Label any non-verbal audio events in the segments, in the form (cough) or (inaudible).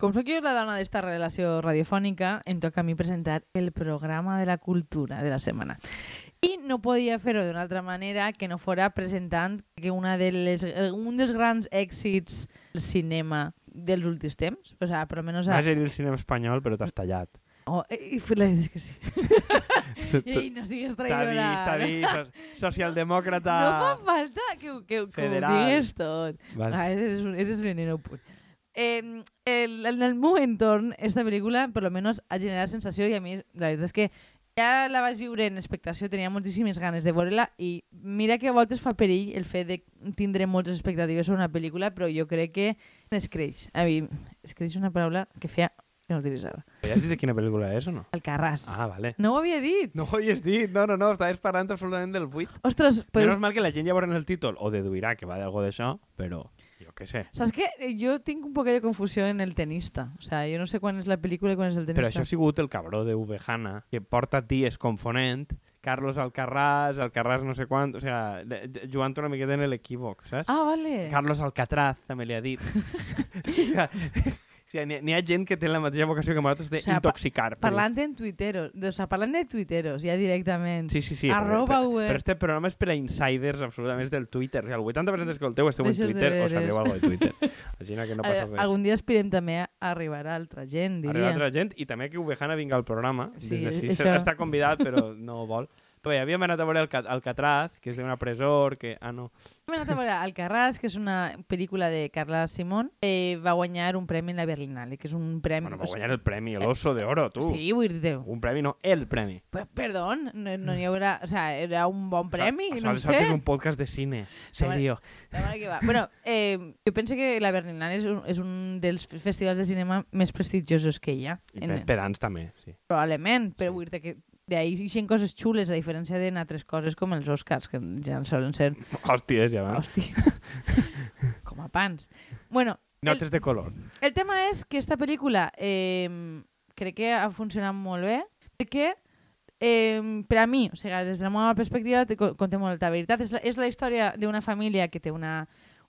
Com sóc jo la dona d'esta relació radiofònica, em toca a mi presentar el programa de la cultura de la setmana. I no podia fer-ho d'una altra manera que no fora presentant que una de les, un dels grans èxits del cinema dels últims temps, o sea, per almenys... Vas a ir al cinema espanyol, però t'has tallat. Oh, i la veritat és que sí. (laughs) I no sigues traïdora. vist, t'ha vist. so- Socialdemòcrata... No fa falta que, que, que ho digues tot. Vale. Ah, eres, un, eres veneno pur. Eh, el, en el meu entorn, esta pel·lícula, per lo menos, ha generat sensació i a mi, la veritat és que ja la vaig viure en expectació, tenia moltíssimes ganes de veure-la i mira que a voltes fa perill el fet de tindre moltes expectatives sobre una pel·lícula, però jo crec que es creix. A mi, es creix una paraula que feia que no utilitzava. Ja has dit de quina pel·lícula és o no? Alcarràs. Ah, vale. No ho havia dit. No ho havies dit, no, no, no, estaves parlant absolutament del buit. Ostres, Però... Menos mal que la gent ja veurà en el títol o deduirà que va d'algo d'això, però què sé. Saps què? Jo tinc un poc de confusió en el tenista. O sea, jo no sé quan és la pel·lícula i quan és el tenista. Però això ha sigut el cabró de Uvejana, que porta dies confonent, Carlos Alcarràs, Alcarràs no sé quant, o sea, jugant una miqueta en l'equívoc, saps? Ah, vale. Carlos Alcatraz, també li ha dit. (laughs) (laughs) o sigui, n'hi ha gent que té la mateixa vocació que nosaltres O sea, pa- d'intoxicar. però- Parlant en tuiteros, o sea, parlant de tuiteros, ja directament. Sí, sí, sí. Arroba però, web. però, este programa és per a insiders absolutament del Twitter. O sigui, el 80% que escolteu esteu en Deixes de Twitter o sabeu alguna de Twitter. (laughs) Imagina que no passa res. algun dia aspirem també a arribar a altra gent, diria. Arriba altra gent i també que Uvejana vinga al programa. Sí, Des d'ací això- està convidat, però no vol. Bé, havíem anat a veure Alca- Alcatraz, que és d'una presor, que... Ah, no. Hem anat a veure Alcarràs, que és una pel·lícula de Carla Simón. Eh, va guanyar un premi en la Berlinale, que és un premi... Bueno, va guanyar el premi, l'Oso de Oro, tu. Sí, vull dir Un premi, no, el premi. Pe- Perdón, no, no hi haurà... O sea, era un bon premi, O sea, no això que sé. és un podcast de cine. Serio. Que va. Bueno, eh, jo penso que la Berlinale és un, és un dels festivals de cinema més prestigiosos que hi ha. I En, pedants també, sí. probablement, però Sí. vull dir que d'ahir ixen coses xules, a diferència d'altres coses com els Oscars, que ja solen ser, Hòsties, ja va. hòstia, (laughs) com a pans. Bueno, el, Notes de color. el tema és que esta pel·lícula eh, crec que ha funcionat molt bé, perquè eh, per a mi, o sigui, des de la meva perspectiva, te co- conté molta veritat. És la, és la història d'una família que té una,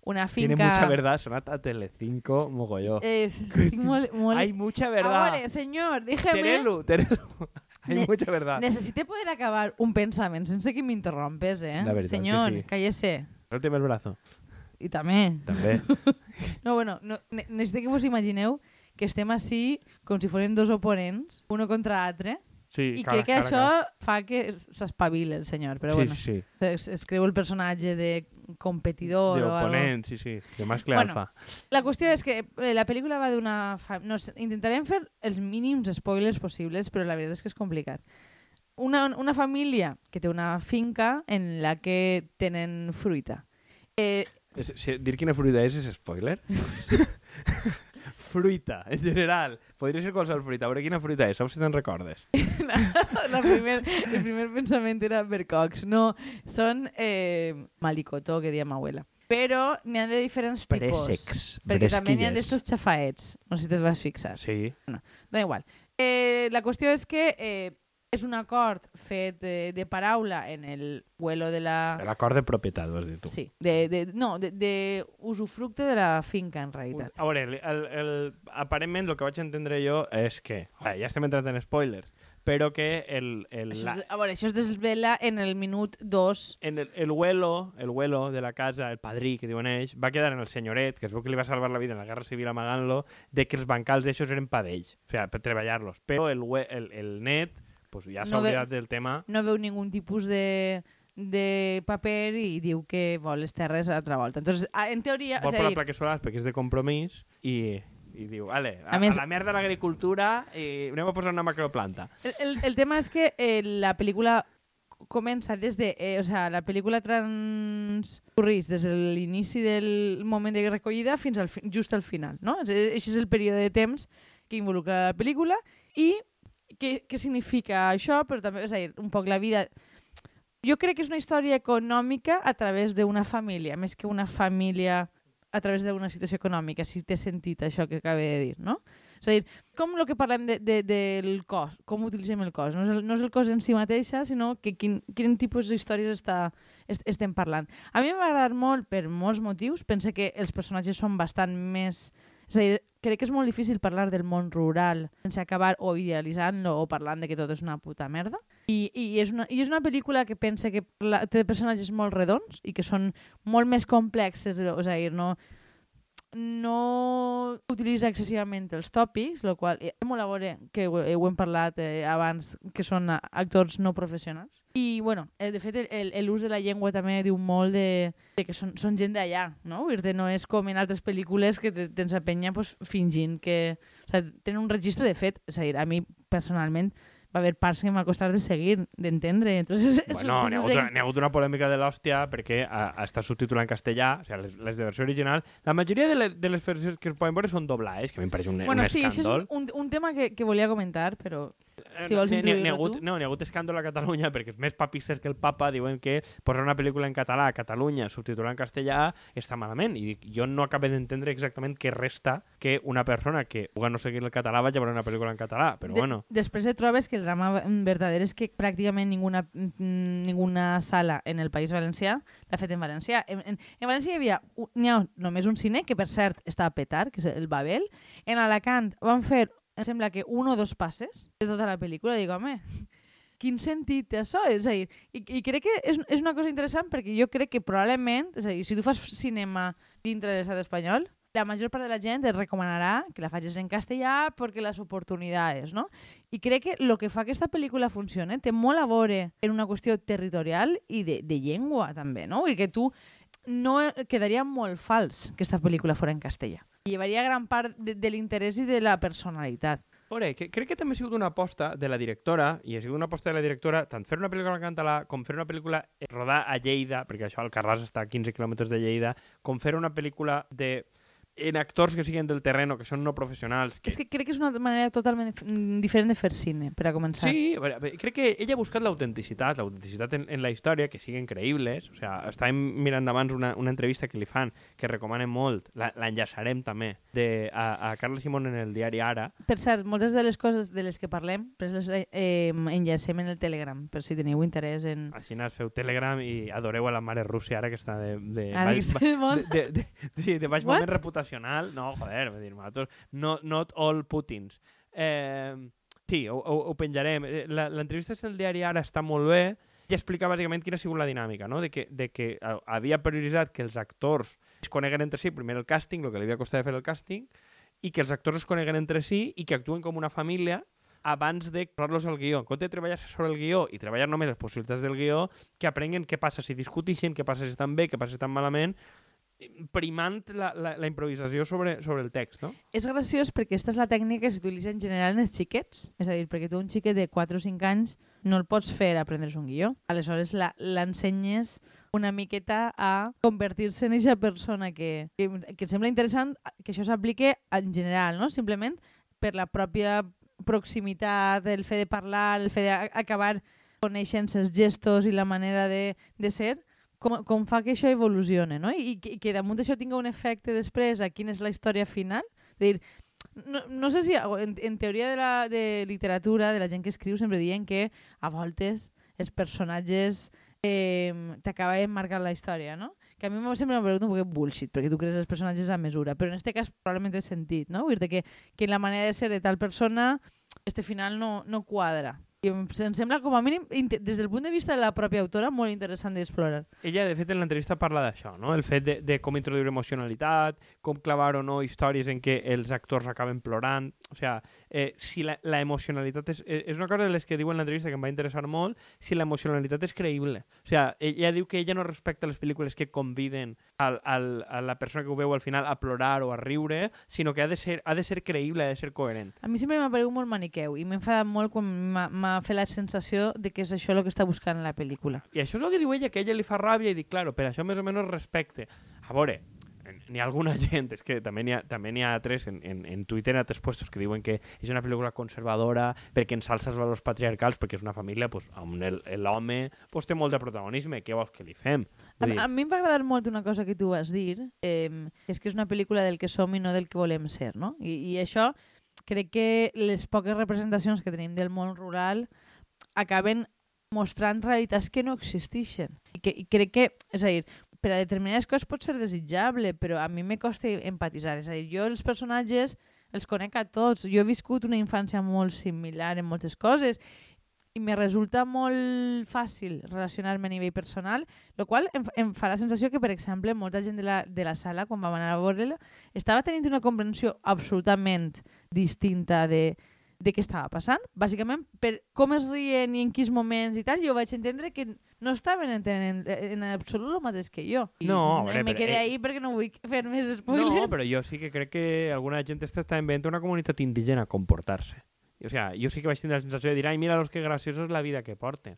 una finca... Tiene mucha verdad, sonat a Telecinco, mogolló. Eh, molt... Hay mucha verdad. veure, senyor, déjeme... Terelu, Terelu. Hay Ne- mucha verdad. Necessite poder acabar un pensament sense que m'interrompes, eh? La veritat que senyor, sí. cállese. Suélteme el brazo. I també. També. (laughs) No, bueno, no, ne necessito que vos imagineu que estem així com si fossin dos oponents, uno contra l'altre, Sí, i cara, crec que cara, això cara. fa que s'espavili el senyor, però sí, bueno, sí, es, es creu el personatge de competidor de o algo. oponent, sí, sí, de mascle Bueno, alfa. La qüestió és que eh, la pel·lícula va d'una... Fa... No, intentarem fer els mínims spoilers possibles, però la veritat és que és complicat. Una, una família que té una finca en la que tenen fruita. Eh, dir quina fruita és és spoiler? (laughs) fruita, en general. Podria ser qualsevol fruita. A veure quina fruita és, saps si te'n recordes? (laughs) la primer, el primer pensament era bercocs. No, són eh, malicotó, que diem abuela. Però n'hi ha de diferents tipus. Préssecs, Perquè també n'hi ha d'estos xafaets. No sé si te'ls vas fixar. Sí. Dona igual. Eh, la qüestió és que eh, és un acord fet de, de paraula en el vuelo de la... L'acord de propietat, ho has dit tu. Sí, de, de, no, de, de usufructe de la finca, en realitat. A veure, el, el, el, aparentment el que vaig entendre jo és que, eh, ja estem entrant en spoilers, però que el, el, Això la, és, a veure, això es desvela en el minut 2. en el, el vuelo, el vuelo de la casa, el padrí, que diuen ells, va quedar en el senyoret, que es veu que li va salvar la vida en la Guerra Civil amagant-lo, de que els bancals d'aixòs eren pa d'ell, o sigui, per treballar-los. Però el, el, el net pues, ja s'ha No ve- oblidat del tema. No veu ningun tipus de, de paper i diu que vol les terres a altra volta. Entonces, a- en teoria... Vol a per la dir, placa solar perquè és de compromís i, i diu, vale, a, A a, més- la merda l'agricultura i anem a posar una macroplanta. El, el, el tema és que eh, la pel·lícula comença des de... Eh, o sea, la pel·lícula transcorreix des de l'inici del moment de recollida fins al fi, just al final, no? Aquest és el període de temps que involucra la pel·lícula i què, què significa això, però també, és a dir, un poc la vida... Jo crec que és una història econòmica a través d'una família, més que una família a través d'una situació econòmica, si té sentit això que acabo de dir, no? És a dir, com el que parlem de, de, del cos, com utilitzem el cos. No és el, no és el cos en si mateixa, sinó que quin, quin tipus d'històries està, est, estem parlant. A mi m'ha agradat molt per molts motius. Penso que els personatges són bastant més... És a dir, crec que és molt difícil parlar del món rural sense acabar o idealitzant-lo o parlant de que tot és una puta merda. I, i, és, una, i és una pel·lícula que pensa que té personatges molt redons i que són molt més complexes, o sigui, no, no utilitza excessivament els tòpics, el qual és molt a veure, que ho, ho hem parlat eh, abans, que són actors no professionals. I, bueno, eh, de fet, l'ús de la llengua també diu molt de, de que són, són gent d'allà, no? Dir no és com en altres pel·lícules que tens a penya pues, fingint que... O sigui, tenen un registre de fet. És a dir, a mi, personalment, va haver parts que m'ha costat de seguir, d'entendre. Entonces, bueno, n'hi ha, hagut, ha hagut una polèmica de l'hòstia perquè a, a, està subtitulat en castellà, o sigui, les, les de versió original. La majoria de, les, de les versions que es poden veure són doblades, que a mi em pareix un, bueno, un sí, escàndol. Sí, és un, un tema que, que volia comentar, però si vols introduir-lo tu. No, n'hi ha hagut escàndol a Catalunya perquè més papistes que el papa diuen que posar una pel·lícula en català a Catalunya subtitular en castellà està malament. I dic, jo no acabo d'entendre exactament què resta que una persona que pugui no seguir el català vagi a veure una pel·lícula en català, però de, bueno. Després et trobes que el drama verdader és que pràcticament ninguna, ninguna sala en el País Valencià l'ha fet en valencià. En, en, en València hi havia n'hi ha només un cine, que per cert està a petar, que és el Babel. En Alacant van fer sembla que un o dos passes de tota la pel·lícula. Dic, home, quin sentit té això? És a dir, i, i crec que és, és una cosa interessant perquè jo crec que probablement, és a dir, si tu fas cinema dintre de l'estat espanyol, la major part de la gent et recomanarà que la facis en castellà perquè les oportunitats, no? I crec que el que fa que aquesta pel·lícula funcione té molt a veure en una qüestió territorial i de, de llengua també, no? I que tu no quedaria molt fals que aquesta pel·lícula fos en castellà llevaria gran part de, de l'interès i de la personalitat. Veure, que, crec que també ha sigut una aposta de la directora, i ha sigut una aposta de la directora, tant fer una pel·lícula en català com fer una pel·lícula rodar a Lleida, perquè això al Carràs està a 15 quilòmetres de Lleida, com fer una pel·lícula de en actors que siguin del terreno, que són no professionals. Que... És que crec que és una manera totalment diferent de fer cine, per a començar. Sí, crec que ella ha buscat l'autenticitat, l'autenticitat en, en la història, que siguin creïbles. O sigui, estàvem mirant abans una, una entrevista que li fan, que recomanen molt, l'enllaçarem també, de, a, a Carles Simón en el diari Ara. Per cert, moltes de les coses de les que parlem les eh, enllacem en el Telegram, per si teniu interès en... Així nas, feu Telegram i adoreu a la mare Rússia, ara que està de... de ara baix, que està de, de, de, de, de, de baix moment reputació nacional, no, joder, vull dir, nosaltres, no, not all Putins. Eh, sí, ho, ho, ho penjarem. Eh, l'entrevista del diari Ara està molt bé, i explica bàsicament quina ha sigut la dinàmica, no? de, que, de que havia prioritzat que els actors es coneguen entre si, primer el càsting, el que li havia costat fer el càsting, i que els actors es coneguen entre si i que actuen com una família abans de posar-los al guió. En compte de treballar sobre el guió i treballar només les possibilitats del guió, que aprenguen què passa si discutixen, què passa si estan bé, què passa si estan malament, primant la, la, la improvisació sobre, sobre el text, no? És graciós perquè aquesta és la tècnica que s'utilitza en general en els xiquets. És a dir, perquè tu un xiquet de 4 o 5 anys no el pots fer aprendre's un guió. Aleshores l'ensenyes una miqueta a convertir-se en aquesta persona que, que, que em sembla interessant que això s'aplique en general, no? Simplement per la pròpia proximitat, el fet de parlar, el fet d'acabar coneixent els gestos i la manera de, de ser, com, com fa que això evolucione, no? I, i que damunt d'això tinga un efecte després a quina és la història final. De dir, no, no sé si en, en teoria de, la, de literatura, de la gent que escriu, sempre diuen que a voltes els personatges eh, t'acaben marcant la història, no? Que a mi sempre m'ha preguntat un poc bullshit, perquè tu crees els personatges a mesura, però en aquest cas probablement té sentit, no? Vull dir que, que la manera de ser de tal persona, este final no, no quadra. I em, em sembla, com a mínim, des del punt de vista de la pròpia autora, molt interessant d'explorar. Ella, de fet, en l'entrevista parla d'això, no? El fet de, de com introduir emocionalitat, com clavar o no històries en què els actors acaben plorant... O sigui, eh, si la, la emocionalitat és, eh, és una cosa de les que diu en l'entrevista que em va interessar molt, si la emocionalitat és creïble. O sigui, ella diu que ella no respecta les pel·lícules que conviden al, al, a la persona que ho veu al final a plorar o a riure, sinó que ha de ser, ha de ser creïble, ha de ser coherent. A mi sempre m'ha paregut molt maniqueu i m'ha enfadat molt quan m'ha fet la sensació de que és això el que està buscant la pel·lícula. I això és el que diu ella, que ella li fa ràbia i dic, claro, per això més o menys respecte. A veure, ha alguna (laughs) gent, és que també n'hi ha, també ha tres en, en, en Twitter en altres puestos que diuen que és una pel·lícula conservadora perquè ensalça els valors patriarcals perquè és una família pues, on l'home pues, té molt de protagonisme, què vols que li fem? A, dir... a mi em va agradar molt una cosa que tu vas dir, eh, és que és una pel·lícula del que som i no del que volem ser, no? I, i això crec que les poques representacions que tenim del món rural acaben mostrant realitats que no existeixen. I, que, i crec que, és a dir, per a determinades coses pot ser desitjable, però a mi me costa empatitzar. És a dir, jo els personatges els conec a tots. Jo he viscut una infància molt similar en moltes coses i me resulta molt fàcil relacionar-me a nivell personal, el qual em, em fa la sensació que, per exemple, molta gent de la, de la sala, quan vam anar a veure-la, estava tenint una comprensió absolutament distinta de, de què estava passant. Bàsicament, per com es rien i en quins moments i tal, jo vaig entendre que no estaven entenent en absolut el mateix que jo. I No, veure, me però, quedé eh, ahí perquè no vull (laughs) fer més spoilers. No, però jo sí que crec que alguna gent està, inventant una comunitat indígena a comportar-se. O sea, jo sí que vaig tenir la sensació de dir, ai, mira los que graciosos la vida que porten.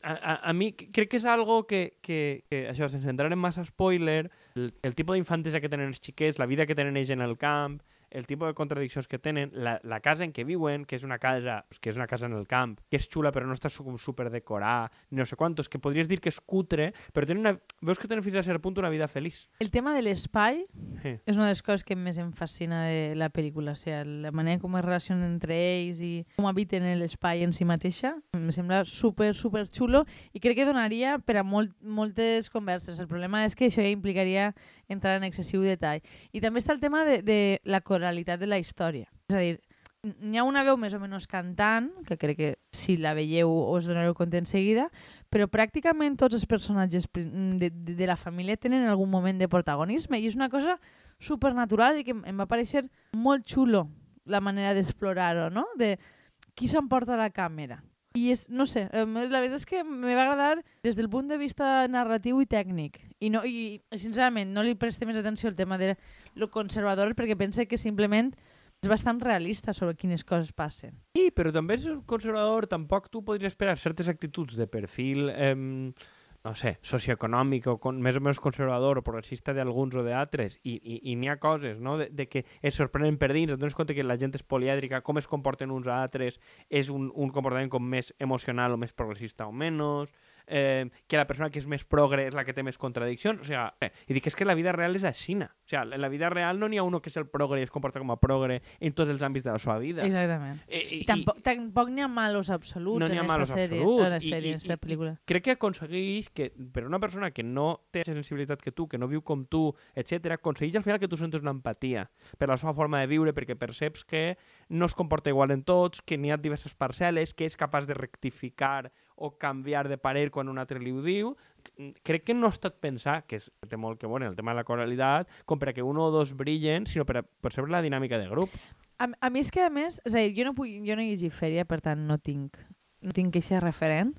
A, a, a mi crec que és algo que, que, que això, sense entrar en massa spoiler, el, el tipus d'infantesa que tenen els xiquets, la vida que tenen ells en el camp, el tipus de contradiccions que tenen, la, la casa en què viuen, que és una casa que és una casa en el camp, que és xula però no està com super decorada, no sé quantos, que podries dir que és cutre, però tenen una, veus que tenen fins a cert punt una vida feliç. El tema de l'espai Sí. és una de les coses que més em fascina de la pel·lícula. O sigui, la manera com es relacionen entre ells i com habiten l'espai en si mateixa em sembla super, super xulo i crec que donaria per a molt, moltes converses. El problema és que això ja implicaria entrar en excessiu detall. I també està el tema de, de la coralitat de la història. És a dir, n'hi ha una veu més o menys cantant, que crec que si la veieu us donareu compte en seguida, però pràcticament tots els personatges de, de, de la família tenen algun moment de protagonisme i és una cosa supernatural i que em va parecer molt xulo la manera d'explorar-ho, no? De qui s'emporta la càmera. I és, no sé, la veritat és que me va agradar des del punt de vista narratiu i tècnic. I, no, i sincerament, no li presté més atenció al tema de lo conservador perquè pense que simplement és bastant realista sobre quines coses passen. Sí, però també és conservador, tampoc tu podries esperar certes actituds de perfil, eh, no sé, socioeconòmic o con, més o menys conservador o progressista d'alguns o d'altres, i, i, i n'hi ha coses, no?, de, de que es sorprenen per dins, et dones compte que la gent és polièdrica, com es comporten uns a altres, és un, un comportament com més emocional o més progressista o menys, eh, que la persona que és més progre és la que té més contradiccions, o sigui, eh, i dic, és que la vida real és aixina, o sigui, en la vida real no n'hi ha uno que és el progre i es comporta com a progre en tots els àmbits de la seva vida. Exactament. Eh, i- I, tampoc, tampoc n'hi ha malos absoluts No en malos esta sèrie, absoluts, en la i- sèrie, i- en esta i- pel·lícula. crec que aconsegueix que per una persona que no té la sensibilitat que tu, que no viu com tu, etc, aconsegueix al final que tu sentes una empatia per la seva forma de viure, perquè perceps que no es comporta igual en tots, que n'hi ha diverses parcel·les, que és capaç de rectificar o canviar de parer quan un altre li ho diu. Crec que no ha estat pensar, que és, té molt que veure el tema de la coralitat, com per a que un o dos brillen, sinó per a percebre la dinàmica de grup. A, a mi és que, a més, és a dir, jo no, puc, jo no he llegit Fèria, per tant, no tinc, no tinc queixa referent,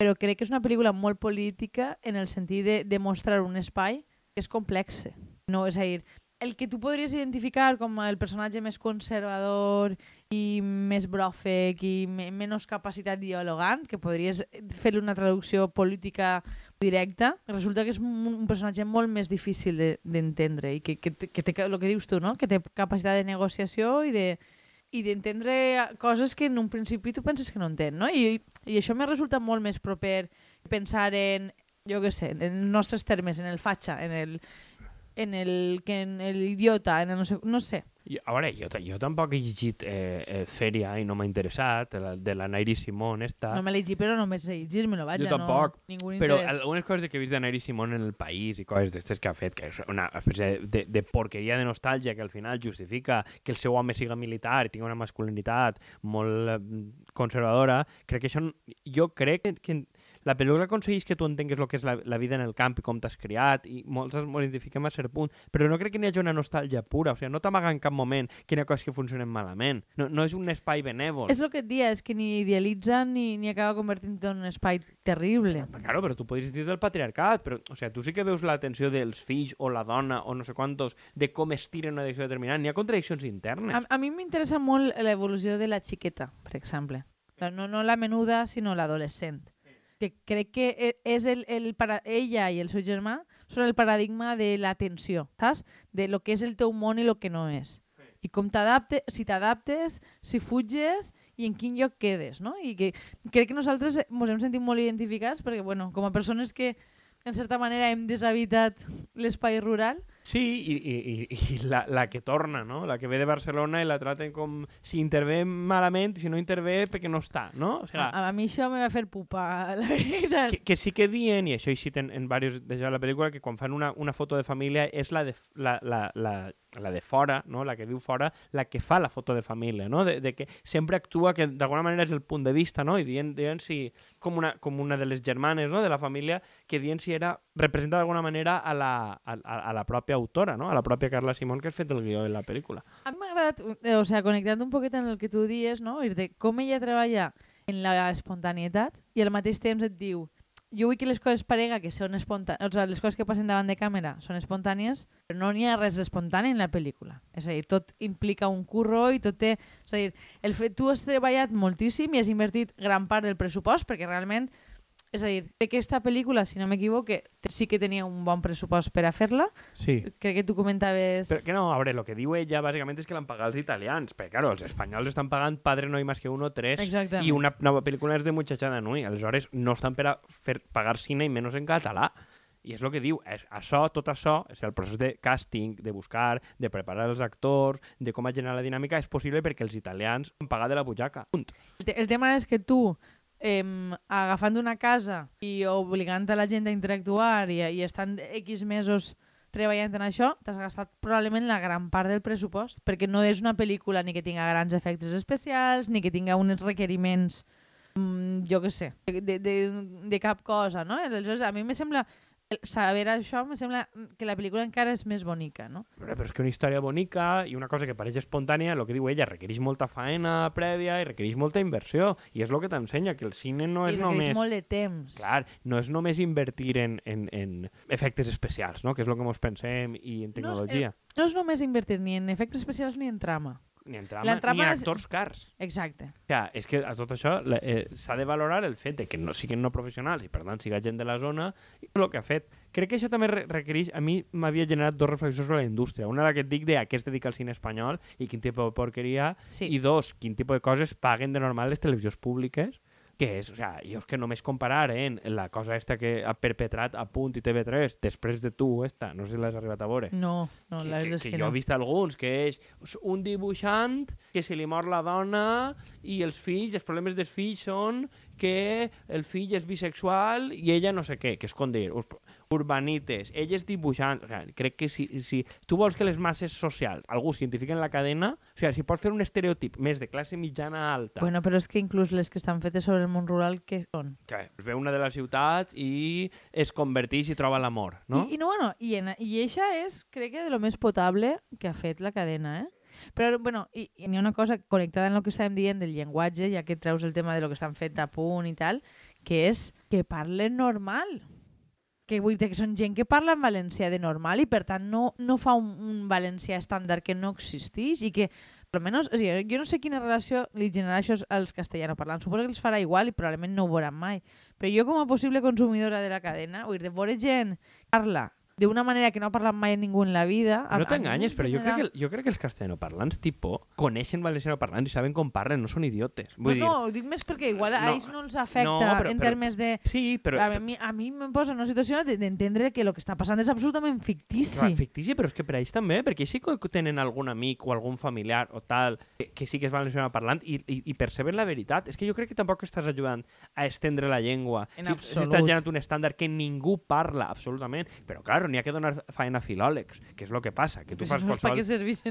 però crec que és una pel·lícula molt política en el sentit de, de mostrar un espai que és complex. No, és a dir, el que tu podries identificar com el personatge més conservador i més bròfec i me, menys capacitat dialogant, que podries fer-li una traducció política directa, resulta que és un, un personatge molt més difícil de- d'entendre de, i que, que, que té el que dius tu, no? que té capacitat de negociació i de i d'entendre coses que en un principi tu penses que no entén, no? I, i això me resulta molt més proper pensar en, jo què sé, en els nostres termes, en el fatxa, en el, en el, que en el idiota, en el no sé, no sé. I, a veure, jo, jo tampoc he llegit eh, eh, Fèria i no m'ha interessat, la, de la Nairi Simón, esta. No me l'he llegit, però només he llegir-me-lo, vaja, Jo tampoc, no, ningú Però interès. algunes coses que he vist de Nairi Simón en el país i coses d'estes que ha fet, que és una espècie de, de porqueria de nostàlgia que al final justifica que el seu home siga militar i tingui una masculinitat molt eh, conservadora, crec que això... Jo crec que, que la pel·lícula aconsegueix que tu entengues el que és la, la vida en el camp i com t'has criat i molts ens identifiquem a cert punt, però no crec que n'hi hagi una nostàlgia pura, o sigui, no t'amaga en cap moment ha coses que funcionen malament. No, no és un espai benèvol. És el que et dia, és que ni idealitzen ni, ni acaba convertint en un espai terrible. Claro, però tu podries dir del patriarcat, però o sea, tu sí que veus l'atenció dels fills o la dona o no sé quantos de com es tiren una direcció determinada. N'hi ha contradiccions internes. A, a mi m'interessa molt l'evolució de la xiqueta, per exemple. No, no la menuda, sinó l'adolescent. Que crec que e- és el, el para... ella i el seu germà són el paradigma de l'atenció, saps? De lo que és el teu món i lo que no és. I com t'adaptes, si t'adaptes, si fuges i en quin lloc quedes, no? I que crec que nosaltres ens hem sentit molt identificats perquè, bueno, com a persones que en certa manera hem deshabitat l'espai rural, Sí, i, i, i- la, la que torna, no? La que ve de Barcelona i la traten com si intervé malament si no intervé perquè no està, no? O sigui, A, a mi això me va fer pupa, (laughs) la veritat. que, que sí que dien, i això hi citen en diversos de la pel·lícula, que quan fan una, una foto de família és la de, la, la, la, la de fora, no? la que viu fora, la que fa la foto de família, no? de, de que sempre actua que d'alguna manera és el punt de vista, no? i dient, dient si, com una, com una de les germanes no? de la família, que dient si era, representa d'alguna manera a la, a, a a la pròpia autora, no? a la pròpia Carla Simón, que ha fet el guió de la pel·lícula. A mi m'ha agradat, eh, o sea, connectant un poquet amb el que tu dies, no? De com ella treballa en la espontanietat i al mateix temps et diu jo vull que les coses parega que són espontànies, o sigui, les coses que passen davant de càmera són espontànies, però no n'hi ha res d'espontani en la pel·lícula. És a dir, tot implica un curro i tot té... És a dir, el fet, tu has treballat moltíssim i has invertit gran part del pressupost perquè realment és a dir, aquesta pel·lícula, si no m'equivoque, sí que tenia un bon pressupost per a fer-la. Sí. Crec que tu comentaves... Però que no, a veure, el que diu ella bàsicament és que l'han pagat els italians, perquè, claro, els espanyols estan pagant Padre no hay más que uno, tres, Exactament. i una nova pel·lícula és de Muchachada Nui. Aleshores, no estan per a fer pagar cine i menys en català. I és el que diu, és, això, tot això, és el procés de càsting, de buscar, de preparar els actors, de com generar la dinàmica, és possible perquè els italians han pagat de la butxaca. Punt. El tema és que tu, eh, agafant una casa i obligant a la gent a interactuar i, i estant X mesos treballant en això, t'has gastat probablement la gran part del pressupost, perquè no és una pel·lícula ni que tinga grans efectes especials, ni que tinga uns requeriments, mm, jo què sé, de, de, de cap cosa, no? Aleshores, a mi me sembla, saber això, me sembla que la pel·lícula encara és més bonica, no? Però, però és que una història bonica i una cosa que pareix espontània, el que diu ella, requereix molta faena prèvia i requereix molta inversió. I és el que t'ensenya, que el cine no I és només... molt de temps. Clar, no és només invertir en, en, en efectes especials, no? que és el que ens pensem, i en tecnologia. No és només invertir ni en efectes especials ni en trama. Ni en trama, la ni trama en és- actors cars. Exacte. O sea, és que a tot això eh, s'ha de valorar el fet de que no siguin no professionals i per tant siga gent de la zona i el que ha fet. Crec que això també re requereix, a mi m'havia generat dos reflexions sobre la indústria. Una la que et dic de a què es dedica el cine espanyol i quin tipus de porqueria Sí. i dos, quin tipus de coses paguen de normal les televisions públiques que és, o sea, jo és que només comparar eh, en la cosa esta que ha perpetrat a Punt i TV3 després de tu, esta, no sé si l'has arribat a veure. No, no, que, la que, que, que, jo no. he vist alguns, que és un dibuixant que se li mor la dona i els fills, els problemes dels fills són que el fill és bisexual i ella no sé què, que és com dir, ur- urbanites, ell és dibuixant, o sigui, crec que si, si tu vols que les masses socials, algú científic en la cadena, o sigui, si pots fer un estereotip més de classe mitjana alta, Bueno, però és que inclús les que estan fetes sobre el món rural, què són? que es ve una de la ciutat i es converteix i troba l'amor, no? I, i, no, bueno, i, en, i eixa és, crec que, de lo més potable que ha fet la cadena, eh? Però, bueno, i, i hi ha una cosa connectada en el que estàvem dient del llenguatge, ja que treus el tema de lo que estan fet a punt i tal, que és que parlen normal. Que vull dir que són gent que parla en valencià de normal i, per tant, no, no fa un, un valencià estàndard que no existeix i que, almenys, o sigui, jo no sé quina relació li generarà això als castellanoparlants. Suposo que els farà igual i probablement no ho veuran mai. Però jo, com a possible consumidora de la cadena, vull dir, de veure gent parla d'una manera que no ha parlat mai ningú en la vida... No t'enganyes, en però jo crec, que, jo crec que els castellanoparlants, tipo, coneixen valencianoparlants i saben com parlen, no són idiotes. No, Vull dir, no, ho dic més perquè igual a No, ells no els afecta no, però- en però- termes de... sí, però... a mi, a mi em posa en una situació de- d'entendre que el que està passant és absolutament fictici. Clar, fictici, però és que per ells també, perquè sí que tenen algun amic o algun familiar o tal que, que sí que és valenciano parlant i, i, i perceben la veritat. És que jo crec que tampoc estàs ajudant a estendre la llengua. En si, si absolut. estàs generant un estàndard que ningú parla, absolutament. Però, clar, n'hi ha que donar feina a filòlegs, que és el que passa, que tu fas qualsevol... els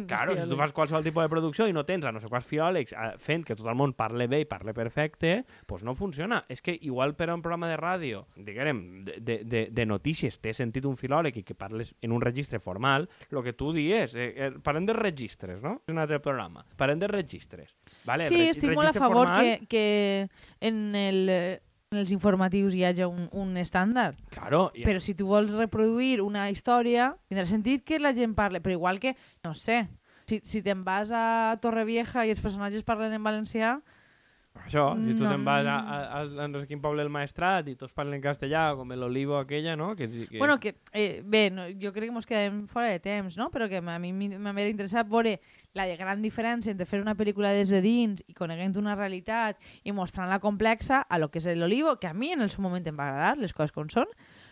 Claro, si tu fas qualsevol tipus de producció i no tens a no sé quants filòlegs eh, fent que tot el món parle bé i parle perfecte, doncs no funciona. És que igual per a un programa de ràdio, diguem, de, de, de, de notícies, té sentit un filòleg i que parles en un registre formal, el que tu dies, eh, eh, parlem de registres, no? És un altre programa. Parlem de registres. Vale, Sí, reg- estic molt a favor formal, que, que en, el, eh, en els informatius hi hagi un, un estàndard. Claro, i, Però si tu vols reproduir una història, tindrà sentit que la gent parli, però igual que, no sé, si, si te'n vas a Torrevieja i els personatges parlen en valencià, això, si tu no, te'n vas a, mm. a, a, a no sé quin poble del Maestrat i tots parlen castellà, com l'Olivo aquella, no? Que, que... Bueno, que, eh, bé, no, jo crec que ens quedem fora de temps, no? però que a mi m'hauria interessat veure la gran diferència entre fer una pel·lícula des de dins i coneguent una realitat i mostrant-la complexa a lo que és l'Olivo, que a mi en el seu moment em va agradar, les coses com són,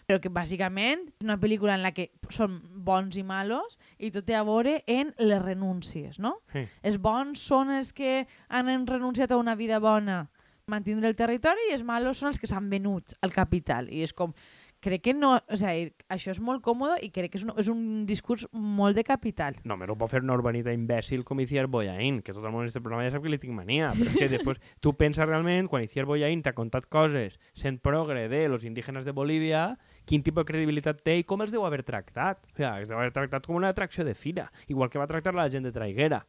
però que bàsicament és una pel·lícula en la que són bons i malos i tot té a veure en les renúncies, no? Sí. Els bons són els que han renunciat a una vida bona mantindre el territori i els malos són els que s'han venut al capital. I és com, crec que no, o sigui, això és molt còmode i crec que és un, és un discurs molt de capital. No, me lo puedo fer una urbanita imbècil com Iciar Boyain, que tot el món en este programa ja sap que li tinc mania, però és que (laughs) després tu penses realment, quan Iciar Boyain t'ha contat coses sent progre de los indígenas de Bolívia, quin tipus de credibilitat té i com els deu haver tractat. O sigui, els deu haver tractat com una atracció de fira, igual que va tractar la gent de Traiguera.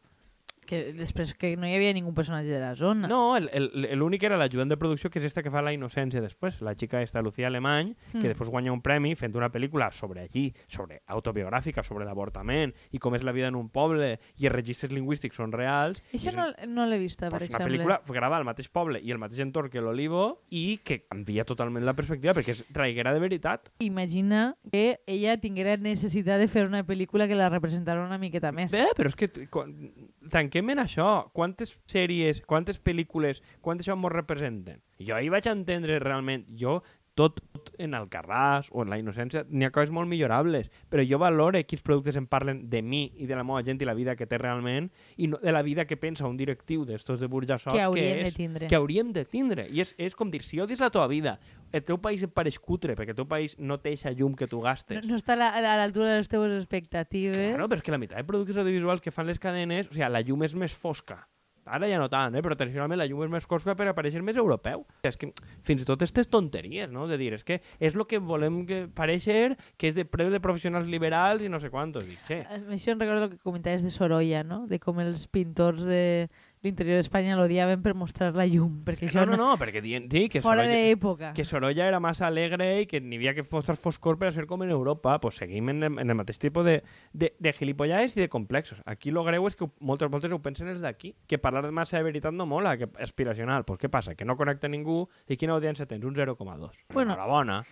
Que després que no hi havia ningú personatge de la zona. No, el- el- l'únic era l'ajudant de producció, que és esta que fa la innocència després, la xica esta, Lucía Alemany, que Mm. després guanya un premi fent una pel·lícula sobre allí, sobre autobiogràfica, sobre l'avortament i com és la vida en un poble i els registres lingüístics són reals. Això és no, no l'he vista, per pues una exemple. pel·lícula gravada al mateix poble i el mateix entorn que l'Olivo i que canvia totalment la perspectiva perquè és traiguera de veritat. Imagina que ella tinguera necessitat de fer una pel·lícula que la representara una miqueta més. Bé, però és que quan- tanquem en això. Quantes sèries, quantes pel·lícules, quantes això mos representen? Jo ahir vaig entendre realment, jo tot en Alcarràs o en la innocència n'hi ha coses molt millorables, però jo valore quins productes em parlen de mi i de la meva gent i la vida que té realment i no de la vida que pensa un directiu d'estos de Burjassot que de és, tindre. que hauríem de tindre. I és, és com dir, si odies la teva vida, el teu país et pareix cutre perquè el teu país no té eixa llum que tu No, gastes. no està a la- a l'altura de les teves expectatives. Claro, però és que la meitat de productes audiovisuals que fan les cadenes, o sigui, la llum és més fosca. Ara ja no tant, eh? però tradicionalment la llum és més fosca per aparèixer més europeu. És que fins i tot aquestes tonteries, no? De dir, és que és el que volem que pareixer, que és de preu de professionals liberals i no sé quantos. Dic, che, Això em recordo el que comentaves de Sorolla, no? De com els pintors de l'interior d'Espanya l'odiaven per mostrar la llum, perquè això no, no, no, perquè dient, sí, que fora d'època. que Sorolla era massa alegre i que n'hi havia que mostrar foscor per a ser com en Europa. Pues seguim en, en el mateix tipus de, de, de gilipollades i de complexos. Aquí lo greu és que moltes voltes ho pensen els d'aquí, que parlar de massa de veritat no mola, que aspiracional. Pues què passa? Que no connecta ningú i quina audiència tens? Un 0,2. Bueno, Enhorabona.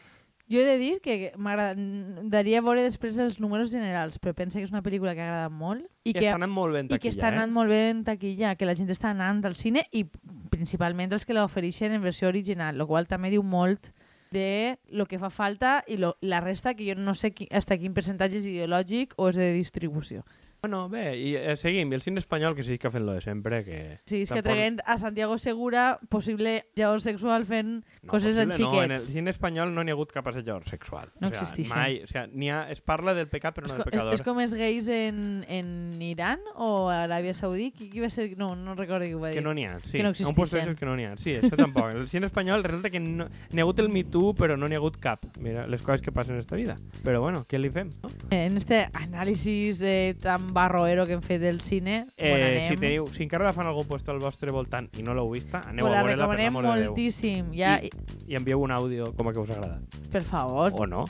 Jo he de dir que m'agradaria veure després els números generals, però penso que és una pel·lícula que agrada molt i I que, està anant molt ben i que taquilla, està anant eh? molt bé en taquilla, que la gent està anant al cine i principalment els que l'ofereixen en versió original, el qual també diu molt de lo que fa falta i lo, la resta que jo no sé qui, hasta quin percentatge és ideològic o és de distribució. Bueno, bé, i eh, seguim. I el cine espanyol que sí que fet lo de sempre, que... Sí, és que traient a Santiago Segura possible llavor sexual fent No, coses en possible No, en el xiquets. cine espanyol no n'hi ha hagut cap assetjador sexual. No o sea, existixen. Mai, o sea, n'hi ha, es parla del pecat però És, no del és, pecador. és com els gais en, en Iran o a Aràbia Saudí. Qui, qui va ser? No, no recordo qui ho va dir. Que no n'hi ha, sí. Que no ha un que no n'hi ha. Sí, això tampoc. El cine espanyol resulta que no, n'hi ha hagut el Me Too, però no n'hi ha hagut cap. Mira, les coses que passen en esta vida. Però bueno, què li fem? No? En este análisis eh, tan barroero que hem fet del cine, Eh, bueno, anem, si, teniu, si encara la fan algun puesto al vostre voltant i no l'heu vista, aneu pues a la veure-la per l'amor de Déu. moltíssim. Ja, I- I envieu un àudio com a que us ha agradat. per favor. O no.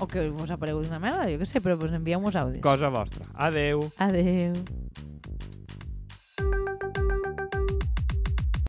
O que vos ha paregut una merda, jo què sé, però pues enviem-vos àudios. Cosa vostra. Adeu. Adeu.